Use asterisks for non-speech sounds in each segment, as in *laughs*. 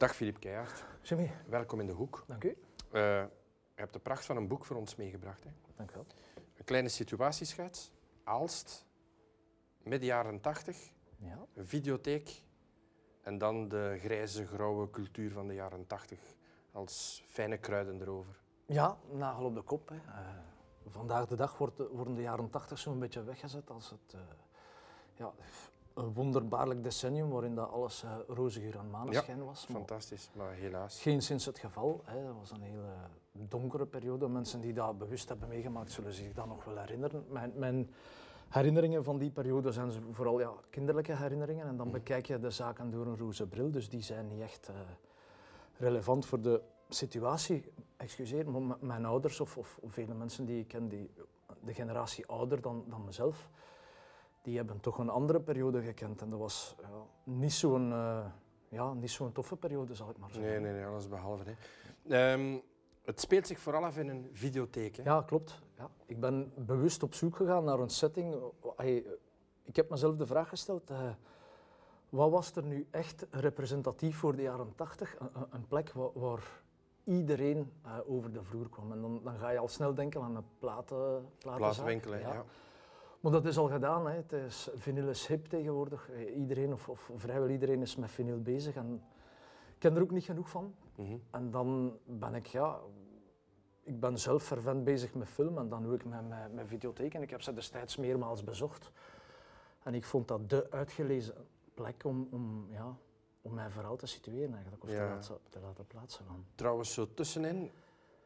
Dag Filip Keijert, Jimmy, welkom in de hoek. dank u. Eh, je hebt de pracht van een boek voor ons meegebracht. Hè? Dank u wel. Een kleine situatieschets, Aalst, midden jaren tachtig, Ja. een videotheek en dan de grijze, grauwe cultuur van de jaren tachtig als fijne kruiden erover. ja, nagel op de kop. Hè. Eh, vandaag de dag wordt de- worden de jaren tachtig zo'n beetje weggezet als het eh, ja, een wonderbaarlijk decennium waarin dat alles eh roze geur en maneschijn was. Maar Fantastisch, maar helaas. geen sinds het geval. Hè. Dat was een hele donkere periode. Mensen die dat bewust hebben meegemaakt zullen zich dat nog wel herinneren. Mijn, mijn herinneringen van die periode zijn vooral ja, kinderlijke herinneringen. En dan bekijk je de zaken door een roze bril. Dus die zijn niet echt eh, relevant voor de situatie. Excuseer, maar mijn ouders of, of, of vele mensen die ik ken, die, de generatie ouder dan, dan mezelf, die hebben toch een andere periode gekend. En dat was ja, niet zo'n eh, ja, niet zo'n toffe periode, zal ik maar zeggen. Nee, nee, nee, alles behalve. Hè. Ehm, het speelt zich vooral af in een videotheek. Hè? Ja, klopt. Ja. Ik ben bewust op zoek gegaan naar een setting. Ik heb mezelf de vraag gesteld, eh, wat was er nu echt representatief voor de jaren tachtig? Een, een- een plek wa- waar iedereen eh, over de vloer kwam. En dan, dan ga je al snel denken aan een platen, platenzaak. Platenwinkel, hè, ja. Maar dat is al gedaan. Hè. Het is, vinyl is hip tegenwoordig. Eh, Iedereen, of, of vrijwel iedereen, is met vinyl bezig. En ik ken er ook niet genoeg van. Mhm. En dan ben ik, ja, ik ben zelf fervent bezig met film en dan doe ik met, met, met videotheken. Ik heb ze destijds meermaals bezocht. En ik vond dat de uitgelezen plek om, om, ja, om mijn verhaal te situeren eigenlijk, of te, Ja. laten, te laten plaatsen. Van. Trouwens, zo tussenin,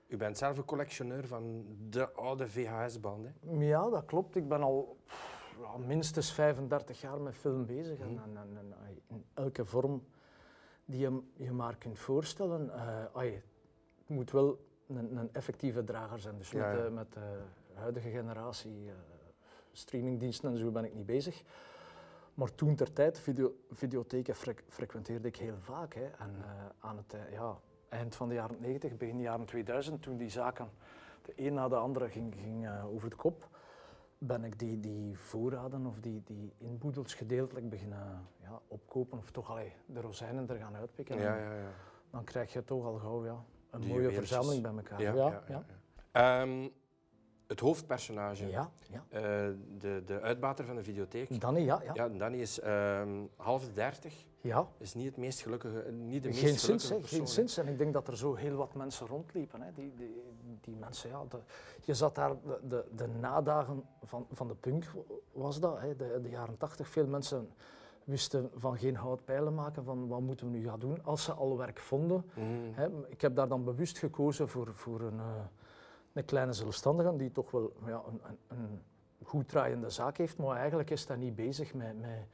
u bent zelf een collectioneur van de oude VHS-band. hè? Ja, dat klopt. Ik ben al pff, minstens 35 jaar met film bezig. En, en, en, en, in elke vorm die je je maar kunt voorstellen. eh, ai, het moet wel een, een effectieve drager zijn. Dus Ja, met, de, met de huidige generatie eh, streamingdiensten en zo ben ik niet bezig. Maar toen ter tijd, video, videotheken frequenteerde ik heel vaak. Hè. En eh, aan het eh, ja, eind van de jaren 90, begin de jaren 2000, toen die zaken de een na de andere ging, ging eh, over de kop, ben ik die, die voorraden of die, die inboedels gedeeltelijk beginnen ja, opkopen. Of toch allee, de rozijnen er gaan uitpikken. Ja, ja, ja. Dan krijg je toch al gauw ja, een Die mooie verzameling bij elkaar. Ja, ja, ja, ja, ja. Het hoofdpersonage, ja, ja. eh, de, de uitbater van de videotheek, Danny, ja, ja. ja, Danny is ehm, half dertig, ja. is niet, het meest gelukkige, niet de meest Geen gelukkige persoon, geen sinds. En ik denk dat er zo heel wat mensen rondliepen. Hè. Die, die, die mensen, ja, de- je zat daar, de, de, de nadagen van, van de punk was dat, hè. De, de jaren tachtig. Veel mensen wisten van geen houtpijlen maken, van wat moeten we nu gaan doen, als ze al werk vonden. Mhm. Hè. Ik heb daar dan bewust gekozen voor, voor een, eh, een kleine zelfstandige die toch wel ja, een, een, een goed draaiende zaak heeft, maar eigenlijk is hij niet bezig met, met,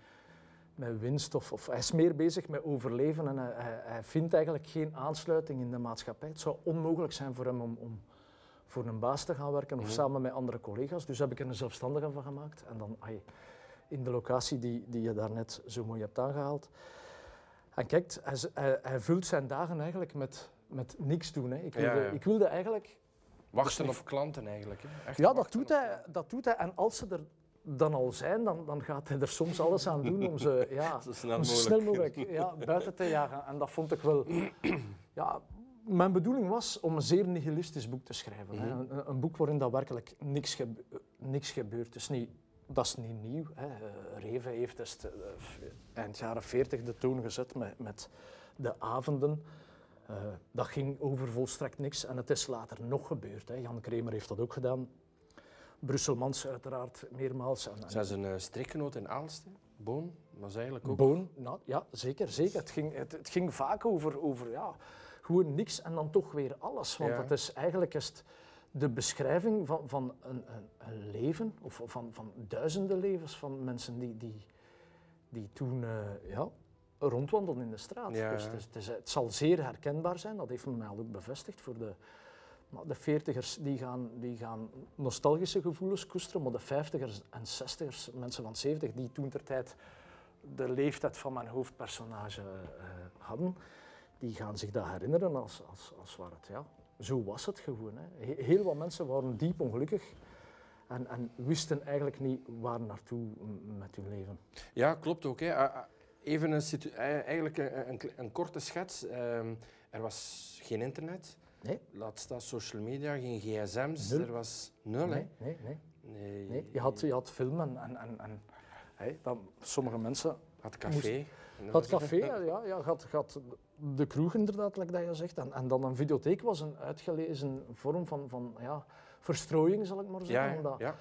met winst of, of hij is meer bezig met overleven en hij, hij, hij vindt eigenlijk geen aansluiting in de maatschappij. Het zou onmogelijk zijn voor hem om, om voor een baas te gaan werken of Mhm. samen met andere collega's. Dus heb ik er een zelfstandige van gemaakt en dan ai, in de locatie die, die je daarnet zo mooi hebt aangehaald. En kijk, hij, hij, hij vult zijn dagen eigenlijk met, met niks doen. Hè. Ik, wilde, Ja, ja. ik wilde eigenlijk Wachten op klanten eigenlijk. Hè. Echt ja, dat doet, hij, dat doet hij. En als ze er dan al zijn, dan, dan gaat hij er soms alles aan doen om ze, ja, *laughs* Zo snel mogelijk. snel mogelijk ja, buiten te jagen. En dat vond ik wel... *clears throat* Ja, mijn bedoeling was om een zeer nihilistisch boek te schrijven. hè. Mhm. Een, een boek waarin dat werkelijk niks, gebe- niks gebeurt. Dus niet, dat is niet nieuw. Hè. Eh, Reeve heeft dus eh, eind jaren 40 de toon gezet met, met de avonden. Eh, dat ging over volstrekt niks en het is later nog gebeurd. Hè. Jan Kramer heeft dat ook gedaan. Brusselmans uiteraard meermaals. En, en Zijn ze een uh, streekgenoot in Aalst? Boon was eigenlijk ook... Boon, nou, ja, zeker. zeker. Het, ging, het, het ging vaak over, over ja, gewoon niks en dan toch weer alles. Want Ja. het is eigenlijk is het de beschrijving van, van een, een, een leven, of van, van duizenden levens van mensen die, die, die toen eh, ja, rondwandelden in de straat. Ja, Dus het, is- het, is- het zal zeer herkenbaar zijn, dat heeft men mij al ook bevestigd voor de... Maar de veertigers die gaan, die gaan nostalgische gevoelens koesteren, maar de vijftigers en zestigers, mensen van 70, die toen ter tijd de leeftijd van mijn hoofdpersonage eh, hadden, die gaan zich dat herinneren als, als, als waar het, ja, zo was het gewoon. Hè. He- Heel wat mensen waren diep ongelukkig en, en wisten eigenlijk niet waar naartoe met hun leven. Ja, klopt ook. Hè. Even een, eh, eigenlijk een, een, korte schets. Ehm, er was geen internet. Nee. Laat staan social media, geen gsm's. Nul. Er was nul, Nee, hè? nee, nee. Nee. nee. Je, had, je had film en, en, en, hè, dan, sommige mensen Had café. Dat Had café, ja, ja, had, had de kroeg inderdaad, like dat je zegt. En, en dan een videotheek was een uitgelezen vorm van, van ja, verstrooiing, zal ik maar zeggen. Ja, ja.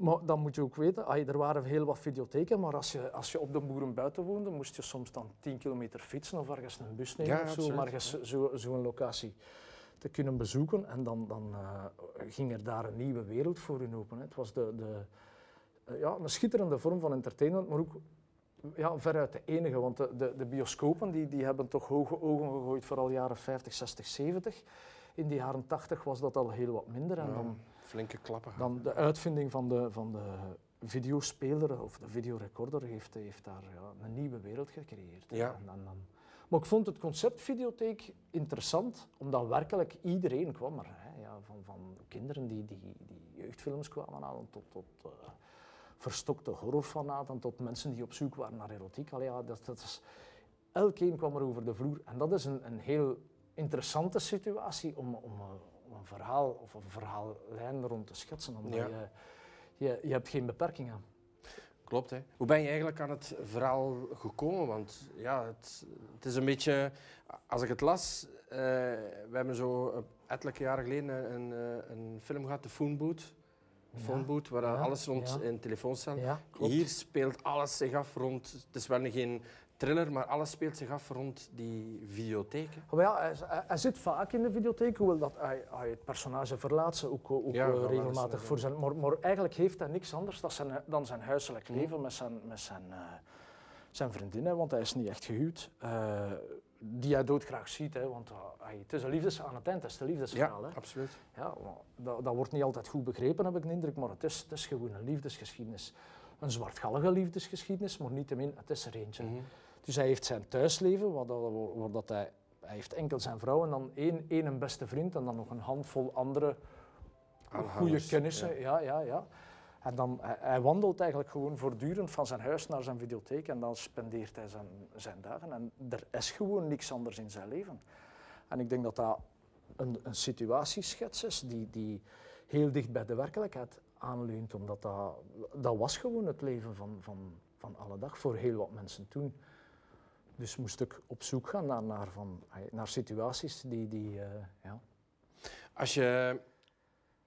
Maar dan moet je ook weten, er waren heel wat videotheken, maar als je, als je op de boeren buiten woonde, moest je soms dan 10 kilometer fietsen of ergens een bus nemen Ja, of zo, om ergens zo- zo'n locatie te kunnen bezoeken. En dan, dan eh, ging er daar een nieuwe wereld voor hun open. Hè. Het was de, de, eh, ja, een schitterende vorm van entertainment, maar ook ja, veruit de enige. Want de, de, de bioscopen die, die hebben toch hoge ogen gegooid, vooral jaren 50, 60, 70. In de jaren 80 was dat al heel wat minder. En Ja, dan, Flinke klappen. dan de uitvinding van de, van de videospeler of de videorecorder heeft, heeft daar ja, een nieuwe wereld gecreëerd. Ja. En, en dan, maar ik vond het concept videotheek interessant, omdat werkelijk iedereen kwam er. Hè. Ja, van, van kinderen die, die, die jeugdfilms kwamen aan, tot, tot eh, verstokte horrorfanaten, tot mensen die op zoek waren naar erotiek. Ja, dat, dat is, elkeen kwam er over de vloer. En dat is een, een heel interessante situatie om, om, eh, om een verhaal of een verhaallijn rond te schetsen. Omdat Ja. je, je, je hebt geen beperkingen. Klopt, hè. Hoe ben je eigenlijk aan het verhaal gekomen? Want ja, het, het is een beetje... Als ik het las... eh, we hebben zo een ettelijke jaren geleden een, een, een film gehad, de Phone Booth. Ja. Phone Booth, waar Ja, alles rond ja. in telefooncel. Ja. Hier speelt alles zich af rond... Het is wel geen thriller, maar alles speelt zich af rond die videotheken. Maar ja, hij, zit vaak in de videotheek, hoewel dat hij, hij het personage verlaat ze ook, ook Ja, eh, regelmatig voor zijn... Maar, maar eigenlijk heeft hij niks anders dan zijn, dan zijn huiselijk Mhm. leven met zijn, met zijn, eh, zijn vriendin, hè, want hij is niet echt gehuwd. eh, die hij doodgraag ziet, hè, want hij- het is een liefdes, aan het eind is het een liefdesverhaal. Ja, hè. absoluut. Ja, dat, dat wordt niet altijd goed begrepen, heb ik de indruk, maar het is, het is gewoon een liefdesgeschiedenis. Een zwartgallige liefdesgeschiedenis, maar niettemin, het is er eentje. Mhm. Dus hij heeft zijn thuisleven, waar, dat, waar dat hij, hij heeft enkel zijn vrouw en dan één, één een beste vriend en dan nog een handvol andere goede kennissen. Ja. ja, ja, En dan, hij, hij wandelt eigenlijk gewoon voortdurend van zijn huis naar zijn videotheek en dan spendeert hij zijn, zijn dagen. En er is gewoon niks anders in zijn leven. En ik denk dat dat een, een situatieschets is die, die heel dicht bij de werkelijkheid aanleunt, omdat dat, dat was gewoon het leven van, van, van alle dag voor heel wat mensen toen. Dus moest ik op zoek gaan naar, naar, van, naar situaties die, die eh, ja, Als je,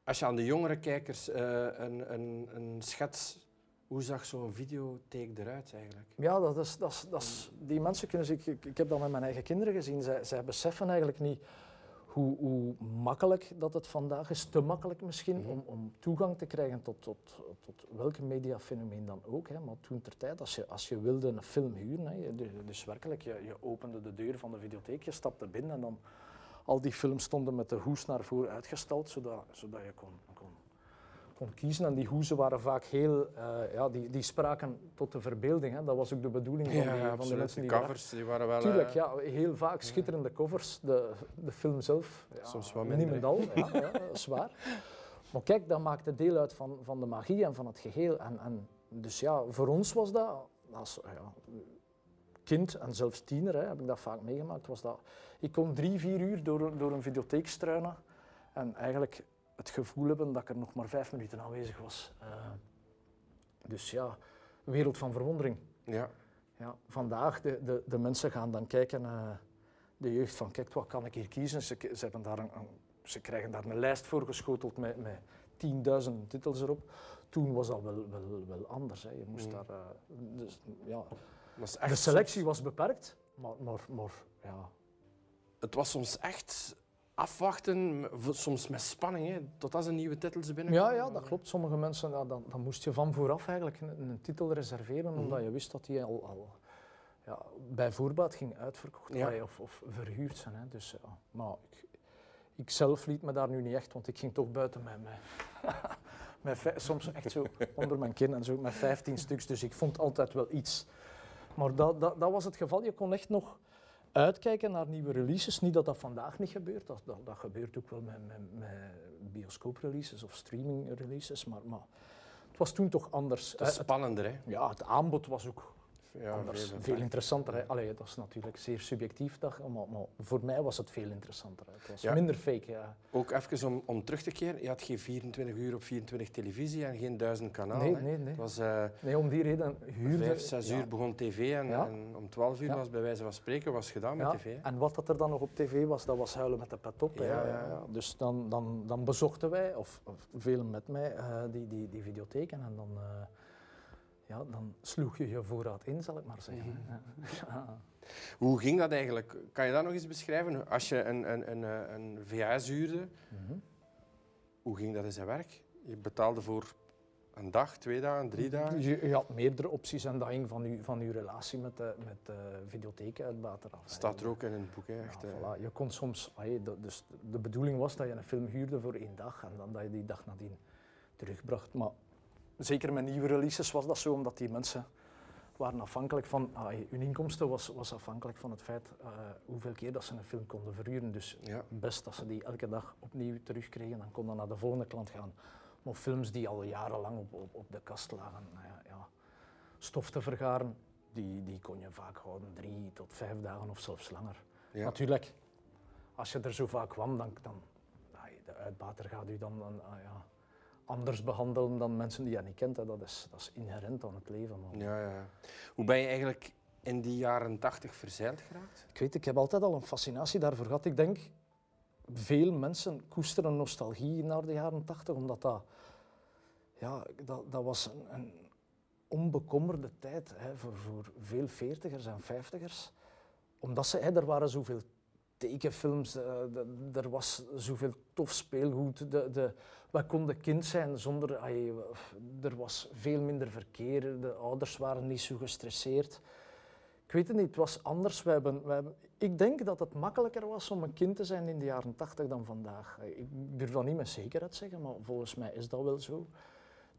als je aan de jongere kijkers eh, een, een, een schets... Hoe zag zo'n videotheek eruit eigenlijk? Ja, dat is, dat is, dat is, die mensen kunnen zich, ik, ik heb dat met mijn eigen kinderen gezien, zij, zij beseffen eigenlijk niet hoe, hoe makkelijk dat het vandaag is, te makkelijk misschien, Mhm. om, om toegang te krijgen tot, tot, tot welke mediafenomeen dan ook. Hè. Maar toen ter tijd, als je, als je wilde een film huren, hè, dus werkelijk, je, je opende de deur van de videotheek, je stapte binnen en dan al die films stonden met de hoes naar voren uitgestald, zodat, zodat je kon, kon, kiezen. En die hoezen waren vaak heel, eh, ja, die, die spraken tot de verbeelding. Hè. Dat was ook de bedoeling van, die, van de mensen De die daar- covers die waren wel... Tuurlijk, eh, ja, heel vaak schitterende covers. De, de film zelf, ja, Soms wat minder, niemendal, ja, ja, dat is waar. Maar kijk, dat maakte deel uit van, van de magie en van het geheel. En, en dus ja, voor ons was dat, als ja, kind en zelfs tiener, hè, heb ik dat vaak meegemaakt, was dat... Ik kon drie, vier uur door, door een videotheek struinen en eigenlijk het gevoel hebben dat ik er nog maar vijf minuten aanwezig was. Eh, dus ja, wereld van verwondering. Ja. Ja, vandaag, de, de, de mensen gaan dan kijken naar de jeugd van, kijk, wat kan ik hier kiezen? Ze, ze, hebben daar een, een- ze krijgen daar een lijst voor geschoteld met, met 10.000 titels erop. Toen was dat wel, wel, wel anders. Hè. Je moest Mm. daar, eh, dus, ja, is de echt selectie was beperkt, maar, maar, maar ja, Het was soms echt afwachten, soms met spanning, hè, tot als een nieuwe titel ze ja, binnenkwamen. ja, dat klopt. Sommige mensen, ja, dan, dan moest je van vooraf eigenlijk een, een titel reserveren, Mhm. omdat je wist dat die al, al ja, bij voorbaat ging uitverkocht Ja. of, of verhuurd zijn. Hè. Dus, ja. Maar ik, ik zelf liet me daar nu niet echt, want ik ging toch buiten met, met, *laughs* met soms echt zo onder mijn kin en zo met 15 stuks. Dus ik vond altijd wel iets. Maar dat, dat, dat was het geval. Je kon echt nog uitkijken naar nieuwe releases. Niet dat dat vandaag niet gebeurt. Dat, dat, dat gebeurt ook wel met, met, met bioscoopreleases of streaming releases. Maar, maar het was toen toch anders. Het is het- spannender, hè. ja, het aanbod was ook ja, anders veel veel, interessanter. Hè. Allee, dat is natuurlijk zeer subjectief, dat, maar, maar voor mij was het veel interessanter. Het was Ja. minder fake. Ja. Ook even om, om terug te keren, je had geen 24 uur op 24 televisie en geen duizend kanalen. nee, nee, nee. Het was eh nee. Om die reden huurde... vijf, zes uur begon tv en, en om 12 uur was bij wijze van spreken was gedaan met tv. hè. En wat dat er dan nog op tv was, dat was huilen met de pet op. hè. Ja, ja, ja. Dus dan, dan, dan bezochten wij, of, of velen met mij, eh, die, die, die videotheken. En dan, eh, ja, dan sloeg je je voorraad in, zal ik maar zeggen. Mhm. Ja. Hoe ging dat eigenlijk? Kan je dat nog eens beschrijven? Als je een, een, een, eh, een VHS huurde, Mhm. hoe ging dat in zijn werk? Je betaalde voor een dag, twee dagen, drie dagen? Je, je had meerdere opties en dat hing van je, van uw relatie met de, met de videotheken uitbater af. Staat er ook in het boek? Ja, Echt, eh. voilà. Je kon soms, dus de bedoeling was dat je een film huurde voor één dag en dan dat je die dag nadien terugbracht. Maar zeker met nieuwe releases was dat zo, omdat die mensen waren afhankelijk van, allee, hun inkomsten was, was afhankelijk van het feit eh, hoeveel keer dat ze een film konden verhuren. Dus Ja. best dat ze die elke dag opnieuw terugkregen, dan konden naar de volgende klant gaan. Maar films die al jarenlang op, op, op de kast lagen, nou ja, ja, stof te vergaren, die, die kon je vaak houden drie tot vijf dagen of zelfs langer. Ja. Natuurlijk, als je er zo vaak kwam, dan, dan ai, de uitbater gaat u dan, dan ah, ja, anders behandelen dan mensen die je niet kent. Hè. Dat, is, dat is inherent aan het leven. man. Ja, ja. Hoe ben je eigenlijk in die jaren tachtig verzeild geraakt? Ik weet, ik heb altijd al een fascinatie daarvoor gehad. Ik denk, veel mensen koesteren nostalgie naar de jaren tachtig, omdat dat, ja, dat, dat was een, een onbekommerde tijd hè, voor, voor veel veertigers en vijftigers. Omdat ze, hè, er waren zoveel tekenfilms, eh, er was zoveel tof speelgoed. De, de, wij konden kind zijn zonder, ai, er was veel minder verkeer, de ouders waren niet zo gestresseerd. Ik weet het niet, het was anders. Wij hebben, ik denk dat het makkelijker was om een kind te zijn in de jaren tachtig dan vandaag. Ik durf dat niet met zekerheid zeggen, maar volgens mij is dat wel zo.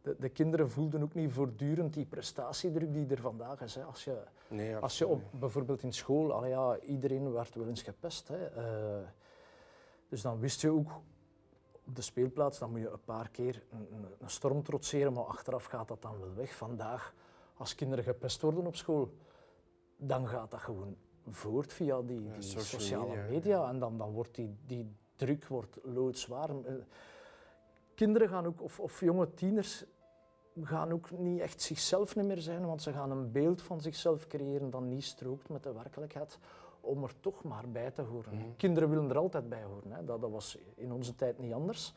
De, de kinderen voelden ook niet voortdurend die prestatiedruk die er vandaag is. Hè. Als je, Nee, als je op, bijvoorbeeld in school, allee, ja, iedereen werd wel eens gepest. Hè. Eh, dus dan wist je ook op de speelplaats, dan moet je een paar keer een, een, storm trotseren, maar achteraf gaat dat dan wel weg. Vandaag, als kinderen gepest worden op school, dan gaat dat gewoon voort via die, Ja, die social sociale media, media. En dan, dan wordt die, die druk wordt loodzwaar. Eh, Kinderen gaan ook, of, of jonge tieners, gaan ook niet echt zichzelf niet meer zijn, want ze gaan een beeld van zichzelf creëren dat niet strookt met de werkelijkheid, om er toch maar bij te horen. Mhm. Kinderen willen er altijd bij horen. Hè. Dat, dat was in onze tijd niet anders.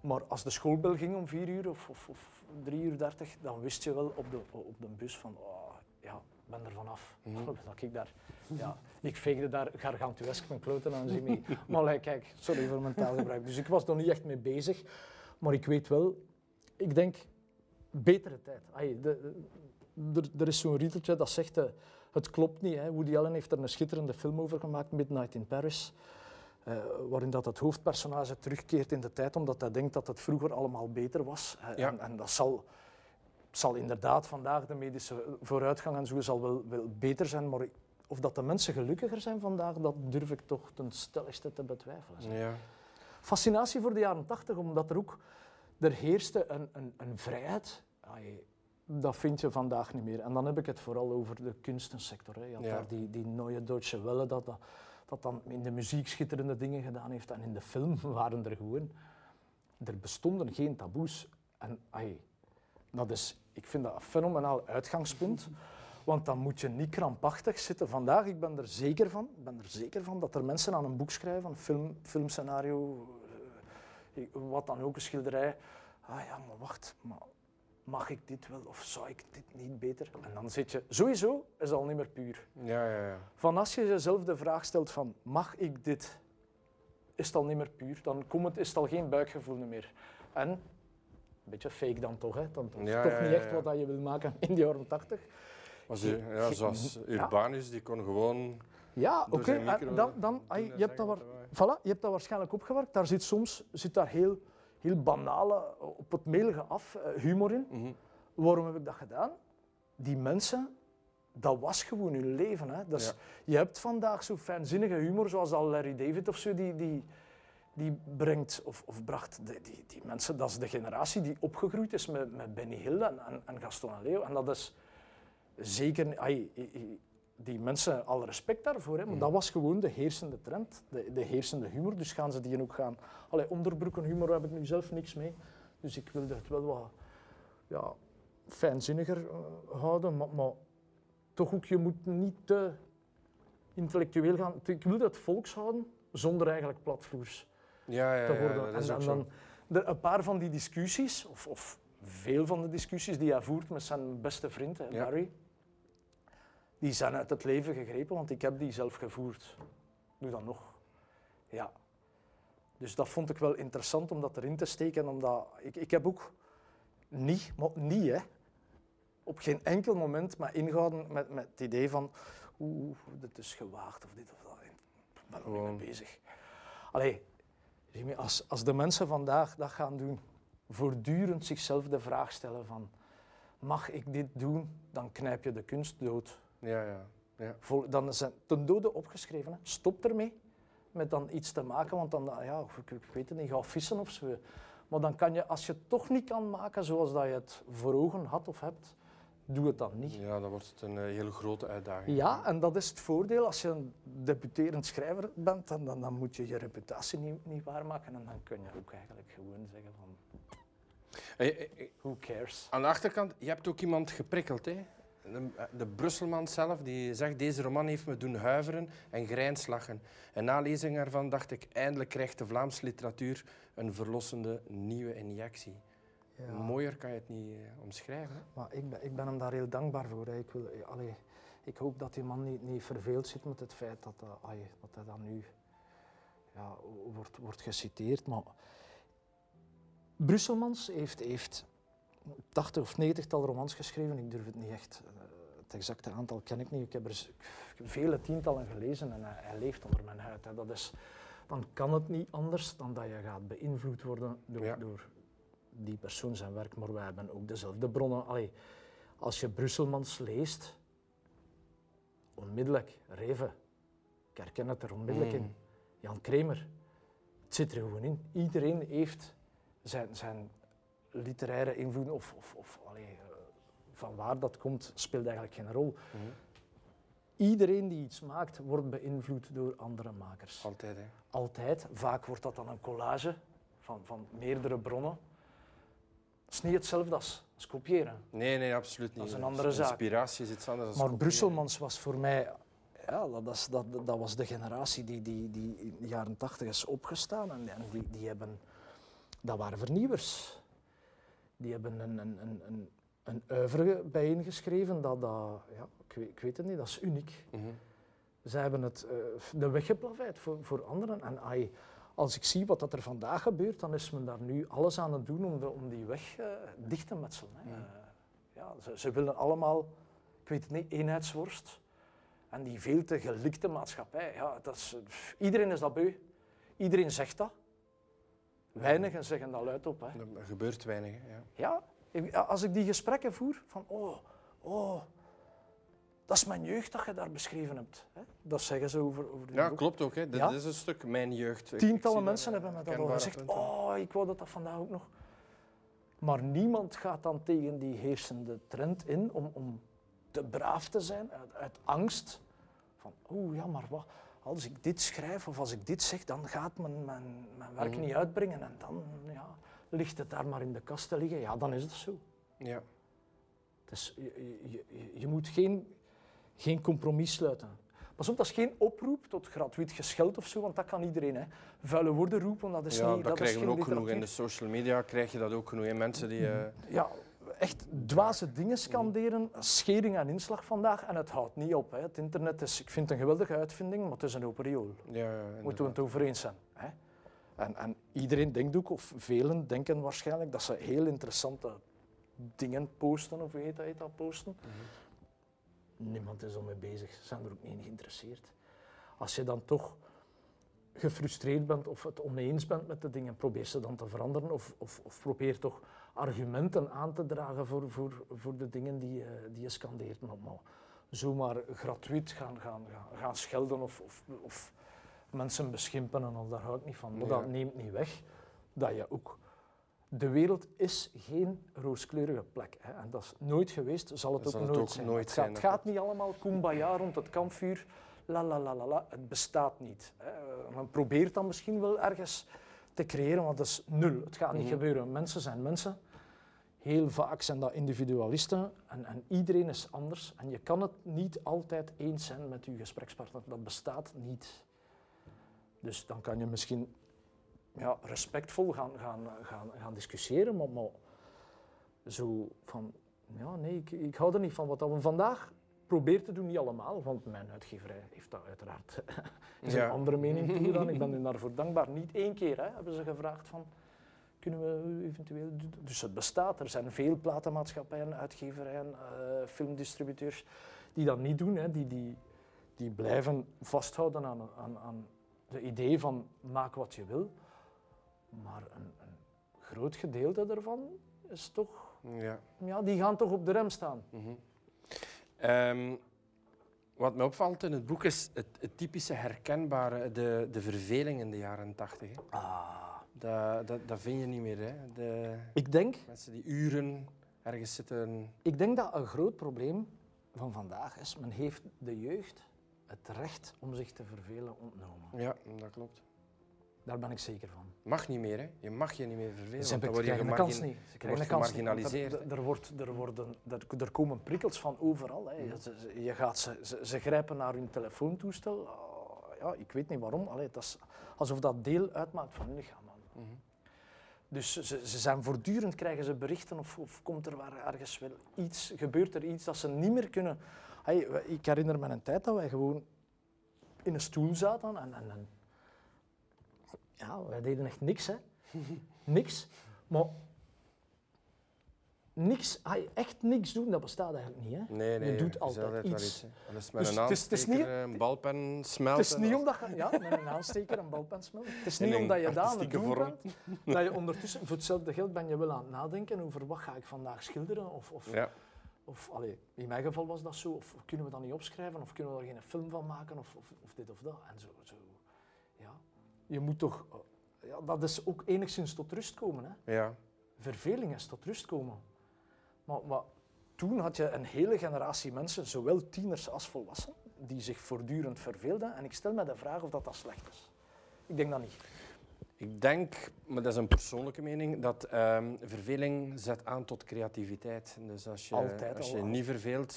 Maar als de schoolbel ging om vier uur of, of, of drie uur dertig, dan wist je wel op de, op de bus van, oh, ja, ik ben er vanaf. Mhm. Dat ik daar, ja, ik veegde daar gargantuesk mijn kloten aan zie mee. Maar like, kijk, sorry voor mijn taalgebruik. Dus ik was er niet echt mee bezig. Maar ik weet wel, ik denk, betere tijd. Ai, de, de- er, is zo'n riedeltje dat zegt, eh, het klopt niet. Hè. Woody Allen heeft er een schitterende film over gemaakt, Midnight in Paris. eh, waarin dat het hoofdpersonage terugkeert in de tijd, omdat hij denkt dat het vroeger allemaal beter was. Ja. En, en dat zal, zal inderdaad vandaag, de medische vooruitgang en zo, zal wel, wel beter zijn. Maar of dat de mensen gelukkiger zijn vandaag, dat durf ik toch ten stelligste te betwijfelen. Ja. Fascinatie voor de jaren tachtig, omdat er ook er heerste een, een, een vrijheid. Ai, dat vind je vandaag niet meer. En dan heb ik het vooral over de kunstensector. Hè. Je had Ja. daar die, die Neue Deutsche Welle, dat, dat, dat dan in de muziek schitterende dingen gedaan heeft. En in de film *laughs* waren er gewoon... Er bestonden geen taboes. En ai, dat is, ik vind dat een fenomenaal uitgangspunt. *laughs* Want dan moet je niet krampachtig zitten. Vandaag, ik ben er zeker van, ik ben er zeker van dat er mensen aan een boek schrijven, een film, filmscenario, wat dan ook, een schilderij. Ah ja, maar wacht, maar mag ik dit wel of zou ik dit niet beter? En dan zit je, sowieso is het al niet meer puur. Ja, ja, ja. Van als je jezelf de vraag stelt van, mag ik dit? Is het al niet meer puur. Dan komt het, is het al geen buikgevoel meer. En, een beetje fake dan toch, hè? Dan, Ja, toch ja, niet echt wat je wil maken *laughs* in de jaren 80. Was u, ja, zoals. Urbanus, die kon gewoon Ja, oké. micro Dan, dan, ai, je, hebt dat waar, voilà, je hebt dat waarschijnlijk opgewerkt. Daar zit soms zit daar heel, heel banale, op het melige af, eh, humor in. Mhm. Waarom heb ik dat gedaan? Die mensen, dat was gewoon hun leven. Hè. Dus Ja. Je hebt vandaag zo fijnzinnige humor, zoals al Larry David of zo, die, die, die brengt, of, of bracht, die, die, die mensen, dat is de generatie die opgegroeid is met, met Benny Hill en, en, en Gaston en Leo. En dat is zeker, ai, die mensen, alle respect daarvoor, hè, maar dat was gewoon de heersende trend, de, de heersende humor. Dus gaan ze die ook gaan. Allee, onderbroekenhumor heb ik nu zelf niks mee. Dus ik wilde het wel wat ja, fijnzinniger eh, houden, maar, maar toch ook, je moet niet te intellectueel gaan. Ik wilde het volks houden, zonder eigenlijk platvloers Ja, ja, te worden. en, dan een paar van die discussies, of, of veel van de discussies die hij voert met zijn beste vriend, hè. Barry, die zijn uit het leven gegrepen, want ik heb die zelf gevoerd. Doe dat nog. Ja. Dus dat vond ik wel interessant om dat erin te steken, omdat ik, ik heb ook niet, maar niet hè, op geen enkel moment me ingehouden met, met het idee van oeh, dit is gewaagd of dit of dat. Ik ben er niet mee bezig. Allee, Jimmy, als, als de mensen vandaag dat gaan doen, voortdurend zichzelf de vraag stellen van mag ik dit doen, dan knijp je de kunst dood. Ja, ja. ja. Vol- Dan het ten dode opgeschreven. Hè. Stop ermee met dan iets te maken, want dan, ja, of ik, ik weet het niet, ga vissen of zo. Maar dan kan je, als je het toch niet kan maken zoals dat je het voor ogen had of hebt, doe het dan niet. ja, dan wordt het een eh, hele grote uitdaging. Ja, en dat is het voordeel. Als je een debuterend schrijver bent, dan, dan, dan moet je je reputatie niet, niet waarmaken. En dan kun je ook eigenlijk gewoon zeggen van, Eh, eh, eh, who cares? Aan de achterkant, je hebt ook iemand geprikkeld. Hè? De, de Brusselman zelf, die zegt deze roman heeft me doen huiveren en grijnslachen. En na lezing ervan dacht ik, eindelijk krijgt de Vlaamse literatuur een verlossende nieuwe injectie. Mooier kan je het niet eh, omschrijven. Hè? Maar ik ben, ik ben hem daar heel dankbaar voor. hè. Ik, wil, eh, allee, ik hoop dat die man niet, niet verveeld zit met het feit dat, dat, allee, dat hij dan nu ja, wordt, wordt geciteerd. Maar Brusselmans heeft, heeft 80 of 90 tal romans geschreven. Ik durf het niet echt. Het exacte aantal ken ik niet. Ik heb er ik heb vele tientallen gelezen en hij, hij leeft onder mijn huid. Hè. Dat is, dan kan het niet anders dan dat je gaat beïnvloed worden door, Ja. door die persoon zijn werk. Maar wij hebben ook dezelfde bronnen. Allee, als je Brusselmans leest, onmiddellijk, Reven, ik herken het er onmiddellijk in. Mm. Jan Kramer, het zit er gewoon in. Iedereen heeft zijn, zijn literaire invloed, of, of, of allee, van waar dat komt, speelt eigenlijk geen rol. Mhm. Iedereen die iets maakt, wordt beïnvloed door andere makers. Altijd, hè. Altijd. Vaak wordt dat dan een collage van, van meerdere bronnen. Het is niet hetzelfde als, als kopiëren. Nee, nee, absoluut niet. Dat is een andere zaak. Inspiratie is iets anders. dan Maar. Brusselmans was voor mij, ja, dat, is- dat, dat was de generatie die, die, die in de jaren tachtig is opgestaan. En, en die, die hebben, dat waren vernieuwers. Die hebben een, een, een, een, een oeuvre bijeengeschreven, dat, dat ja, ik, weet, ik weet het niet, dat is uniek. Mhm. Zij hebben het, eh, de weg geplaveid voor, voor anderen. En ai, als ik zie wat dat er vandaag gebeurt, dan is men daar nu alles aan het doen om, de, om die weg eh, dicht te metselen. Hè. Ja. Eh, ja, ze, ze willen allemaal, ik weet het niet, eenheidsworst. En die veel te gelikte maatschappij, ja, dat is, pff, iedereen is dat beu. Iedereen zegt dat. Weinigen zeggen dat luidop. Hè. Er gebeurt weinig. Hè. Ja. Als ik die gesprekken voer, van oh, oh, dat is mijn jeugd dat je daar beschreven hebt. Hè? Dat zeggen ze over, over die ja, boek. klopt ook. Hè. Dit Ja. is een stuk mijn jeugd. Tientallen mensen dat, hebben me dat al gezegd. punten. Oh, ik wou dat dat vandaag ook nog. Maar niemand gaat dan tegen die heersende trend in om, om te braaf te zijn, uit, uit angst. Van, oeh, ja, maar wat, als ik dit schrijf of als ik dit zeg, dan gaat mijn, mijn, mijn werk Mhm. niet uitbrengen. En dan ja, ligt het daar maar in de kast te liggen. Ja, dan is het zo. Ja. Dus je, je, je, moet geen, geen compromis sluiten. Pas op, dat is geen oproep tot gratuit gescheld of zo, want dat kan iedereen. Hè. Vuile woorden roepen, dat is ja, niet dat is krijgen we ook genoeg. In de social media krijg je dat ook genoeg. hè. Mensen die... eh, Ja, echt dwaze dingen scanderen, schering en inslag vandaag, en het houdt niet op. Hè. Het internet is, ik vind het een geweldige uitvinding, maar het is een open riool. ja, ja, Moeten we het over eens zijn. En, en iedereen denkt ook, of velen denken waarschijnlijk, dat ze heel interessante dingen posten, of hoe heet dat, heet dat posten. Niemand is ermee bezig, ze zijn er ook niet in geïnteresseerd. Als je dan toch gefrustreerd bent of het oneens bent met de dingen, probeer ze dan te veranderen of, of, of probeer toch argumenten aan te dragen voor, voor, voor de dingen die, je- die je scandeert. Maar, maar zomaar gratuit gaan, gaan, gaan, gaan schelden of, of, of mensen beschimpen en al, daar hou ik niet van. Maar Ja. dat neemt niet weg dat je ook de wereld is geen rooskleurige plek. Hè. En dat is nooit geweest, zal het Dat ook zal het nooit ook zijn. nooit het, zijn, gaat, het dat gaat niet allemaal kumbaya rond het kampvuur. La la la la la. Het bestaat niet. Hè. Men probeert dan misschien wel ergens te creëren, want dat is nul. Het gaat niet Mhm. gebeuren. Mensen zijn mensen. Heel vaak zijn dat individualisten en, en iedereen is anders. En je kan het niet altijd eens zijn met je gesprekspartner. Dat bestaat niet. Dus dan kan je misschien ja, respectvol gaan, gaan, gaan, gaan discussiëren, maar, maar zo van, ja nee, ik, ik hou er niet van. Wat we vandaag proberen te doen, niet allemaal, want mijn uitgeverij heeft dat uiteraard *laughs* is Ja. een andere mening *laughs* toegedaan. Ik ben u daarvoor dankbaar. Niet één keer hè, hebben ze gevraagd van, kunnen we eventueel... Dus het bestaat. Er zijn veel platenmaatschappijen, uitgeverijen, eh, filmdistributeurs die dat niet doen. Hè. Die, die, die blijven vasthouden aan, aan, aan de idee van maak wat je wil. Maar een, een groot gedeelte daarvan is toch... Ja. Ja, die gaan toch op de rem staan. Mhm. Ehm, wat me opvalt in het boek is het, het typische herkenbare, de, de verveling in de jaren tachtig. Ah. Dat, dat, dat vind je niet meer. Hè. De Ik denk, mensen die uren ergens zitten. ik denk dat een groot probleem van vandaag is, men heeft de jeugd het recht om zich te vervelen ontnomen. Ja, dat klopt. Daar ben ik zeker van. Mag niet meer, hè. Je mag je niet meer vervelen. Ze hebben- krijgen de kans niet. Ze krijgen de kans niet, Er, er, wordt, er, worden, er, er komen prikkels van overal. Hè. Je, ze- je gaat, ze, ze, ze grijpen naar hun telefoontoestel. Oh, ja, ik weet niet waarom. Allee, dat is alsof dat deel uitmaakt van hun lichaam. man. Mhm. Dus ze, ze zijn voortdurend, krijgen ze berichten of, of komt er waar ergens wel iets, gebeurt er iets dat ze niet meer kunnen. Hey, ik herinner me een tijd dat wij gewoon in een stoel zaten en, en, en ja, wij deden echt niks, hè. *laughs* niks. Maar niks, echt niks doen, dat bestaat eigenlijk niet, hè. Nee, nee. Je doet altijd iets. Al is met Dus een aansteker, niet- een balpen smelten. Het is niet omdat je, ja, met een aansteker, een balpen smelt. Het is niet omdat je dat aan het doen bent, dat je ondertussen, voor hetzelfde geld ben je wel aan het nadenken over wat ga ik vandaag schilderen of, of, Ja. Of allee, in mijn geval was dat zo, of kunnen we dat niet opschrijven of kunnen we er geen film van maken of, of, of dit of dat. En zo, zo, ja. Je moet toch, eh, ja, dat is ook enigszins tot rust komen, hè. ja. Verveling is tot rust komen. Maar, maar toen had je een hele generatie mensen, zowel tieners als volwassenen, die zich voortdurend verveelden. En ik stel me de vraag of dat, dat slecht is. Ik denk dat niet. Ik denk, maar dat is een persoonlijke mening, dat ehm, verveling zet aan tot creativiteit. Dus als je, Altijd als al, je al. niet verveelt,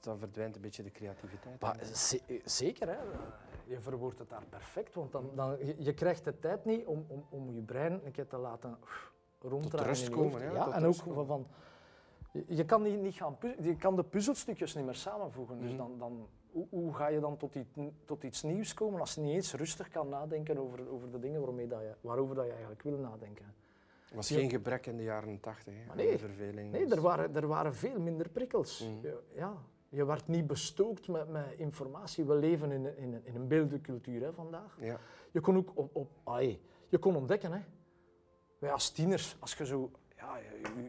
dan verdwijnt een beetje de creativiteit. Maar ze- zeker, hè. je verwoordt het daar perfect. Want dan, dan, je, je krijgt de tijd niet om, om, om je brein een keer te laten ronddraaien. rust in je komen, ja, ja. tot en rust ook komen. van, je, kan niet, niet gaan je kan de puzzelstukjes niet meer samenvoegen. Dus Mhm. dan, dan, hoe, hoe ga je dan tot iets, tot iets nieuws komen als je niet eens rustig kan nadenken over, over de dingen waarmee dat je, waarover dat je eigenlijk wil nadenken? Er was geen gebrek in de jaren tachtig aan nee. de verveling. Nee, er waren, er waren veel minder prikkels. Je- Ja, je werd niet bestookt met, met informatie. We leven in, een- in, in een beeldencultuur hè, vandaag. Ja. Je kon ook op, op ai, je kon ontdekken. Hè. Wij als tieners, als je zo ja,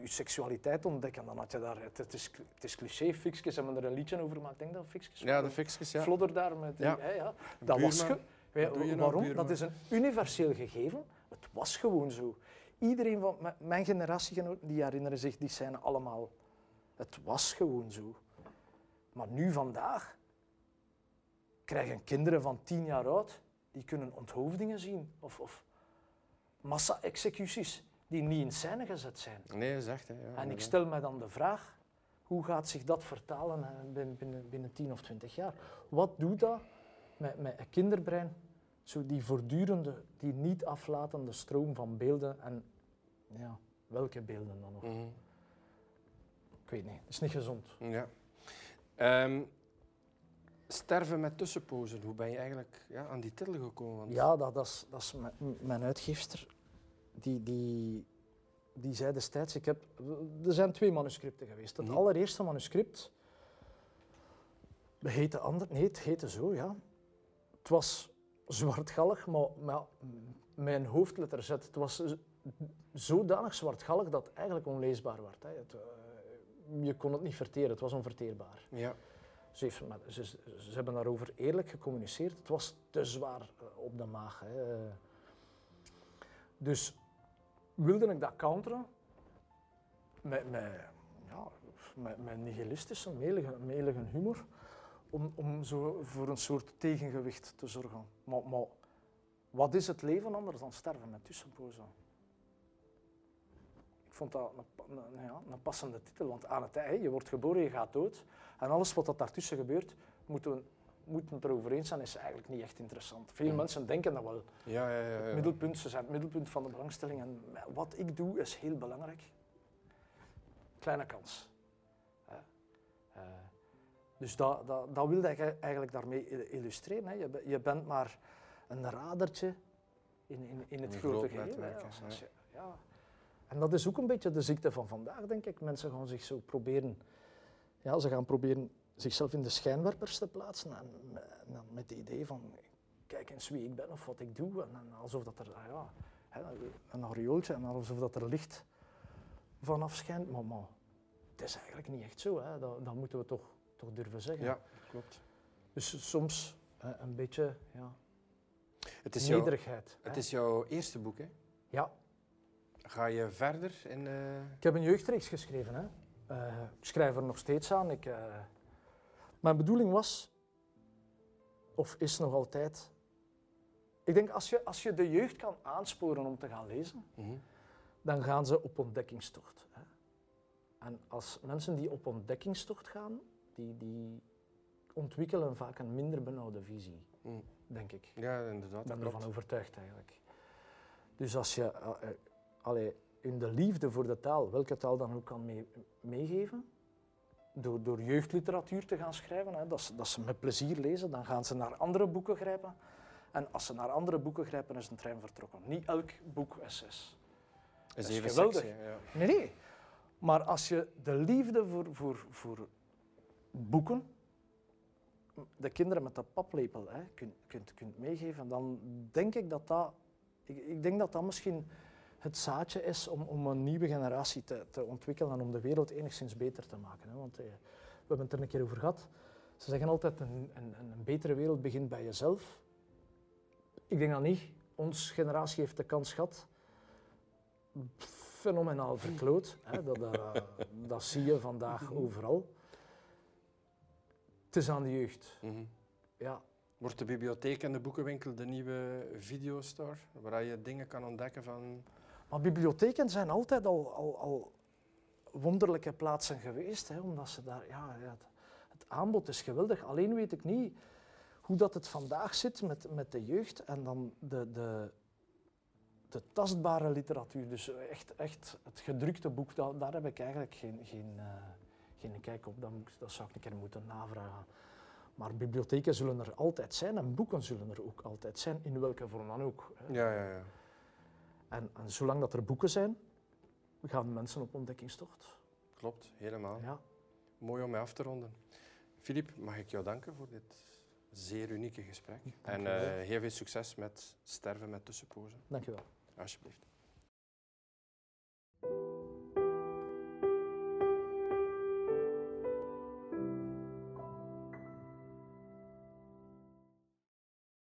je, seksualiteit ontdekken, dan had je daar, het, het is, het is cliché, Fixkes hebben er een liedje over gemaakt. Ik denk dat Fixkes. ja, de fixjes, ja. Vlodder daar met die, Ja. hè, ja. Dat was ge- wij- nou, waarom? buurman? Dat is een universeel gegeven. Het was gewoon zo. Iedereen van mijn generatiegenoten die herinneren zich die scène allemaal. Het was gewoon zo. Maar nu vandaag krijgen kinderen van tien jaar oud die kunnen onthoofdingen zien of, of massa-executies die niet in scène gezet zijn. Nee, dat is echt. Hè, ja, En ik stel me dan de vraag, hoe gaat zich dat vertalen binnen, binnen, binnen 10 of 20 jaar? Wat doet dat met, met een kinderbrein? Zo die voortdurende, die niet aflatende stroom van beelden en ja, welke beelden dan nog? Mhm. Ik weet niet, het is niet gezond. Ja. Ehm, sterven met tussenpozen, hoe ben je eigenlijk ja, aan die titel gekomen? Want Ja, dat, dat is, dat is mijn, mijn uitgeefster. Die, die, die zei destijds, ik heb, er zijn twee manuscripten geweest. Het Mhm. allereerste manuscript heette anders, nee, het heette zo, ja. Het was zwartgallig, maar, maar mijn hoofdletter Z, het was zodanig zwartgallig dat het eigenlijk onleesbaar werd. Hè. Het, eh, je kon het niet verteren, het was onverteerbaar. Ja. Ze, heeft met- ze, ze- ze hebben daarover eerlijk gecommuniceerd. Het was te zwaar eh, op de maag. Hè. Dus wilde ik dat counteren met, met, ja, met, nihilistische, melige, melige humor, om, om zo voor een soort tegengewicht te zorgen. Maar, wat is het leven anders dan sterven met tussenpozen? Ik vond dat een, een- passende titel, want aan het einde, je wordt geboren, je gaat dood. En alles wat dat daartussen gebeurt, moeten we moeten het erover eens zijn, is eigenlijk niet echt interessant. Veel Mm. mensen denken dat wel. Ja, ja, ja. ja. Het middelpunt, ze zijn het middelpunt van de belangstelling. En wat ik doe is heel belangrijk. Kleine kans. Hè. Eh, dus dat, dat, dat wilde ik eigenlijk daarmee illustreren. Hè. Je, je bent maar een radertje in, in, in het grote geheel. hè. netwerk, Als- hè. als je- ja. En dat is ook een beetje de ziekte van vandaag, denk ik. Mensen gaan zich zo proberen... Ja, ze gaan proberen zichzelf in de schijnwerpers te plaatsen. En, en dan met het idee van, kijk eens wie ik ben of wat ik doe. En, en alsof dat er, ah ja, een aureooltje en alsof dat er licht vanaf schijnt. Maar, maar het is eigenlijk niet echt zo. Hè. Dat, dat moeten we toch, toch durven zeggen. Ja, klopt. Dus soms eh, een beetje ja, Het is, jouw, nederigheid. hè. het is jouw eerste boek, hè? Ja, Ga je verder in... eh, ik heb een jeugdreeks geschreven. Hè. Eh, ik schrijf er nog steeds aan. Ik, eh, mijn bedoeling was, of is nog altijd... Ik denk, als je, als je de jeugd kan aansporen om te gaan lezen, mhm. dan gaan ze op ontdekkingstocht. Hè. En als mensen die op ontdekkingstocht gaan, die, die ontwikkelen vaak een minder benauwde visie, Mm. denk ik. Ja, inderdaad. Ik ben klopt. ervan overtuigd eigenlijk. Dus als je allee, in de liefde voor de taal, welke taal dan ook kan mee- meegeven, door, door jeugdliteratuur te gaan schrijven, hè, dat, ze, dat ze met plezier lezen, dan gaan ze naar andere boeken grijpen. En als ze naar andere boeken grijpen, is een trein vertrokken. Niet elk boek is is. Is Dat is even geweldig. sexy, ja. Nee, nee. Maar als je de liefde voor, voor, voor boeken, de kinderen met de paplepel hè, kunt, kunt, kunt meegeven, dan denk ik dat dat, ik, ik denk dat dat misschien het zaadje is om, om een nieuwe generatie te, te ontwikkelen en om de wereld enigszins beter te maken. Hè. Want eh, we hebben het er een keer over gehad. Ze zeggen altijd, een, een, een betere wereld begint bij jezelf. Ik denk dat niet. Onze generatie heeft de kans gehad fenomenaal verkloot. Hè. Dat, dat, *laughs* dat zie je vandaag overal. Het is aan de jeugd. Mhm. Ja, Wordt de bibliotheek en de boekenwinkel de nieuwe videostore, waar je dingen kan ontdekken van... maar bibliotheken zijn altijd al, al, al wonderlijke plaatsen geweest, hè, omdat ze daar, ja, het, het aanbod is geweldig. Alleen weet ik niet hoe dat het vandaag zit met, met de jeugd en dan de, de, de tastbare literatuur. Dus echt, echt het gedrukte boek, daar, heb ik eigenlijk geen, geen, eh, geen kijk op. Dat, dat zou ik een keer moeten navragen. Maar bibliotheken zullen er altijd zijn en boeken zullen er ook altijd zijn, in welke vorm dan ook. hè. Ja, ja, ja. En, en zolang dat er boeken zijn, gaan mensen op ontdekkingstocht. Klopt, helemaal. Ja. Mooi om mee af te ronden. Filip, mag ik jou danken voor dit zeer unieke gesprek. Dank en je wel. eh, heel veel succes met sterven met tussenpozen. Dankjewel. Alsjeblieft.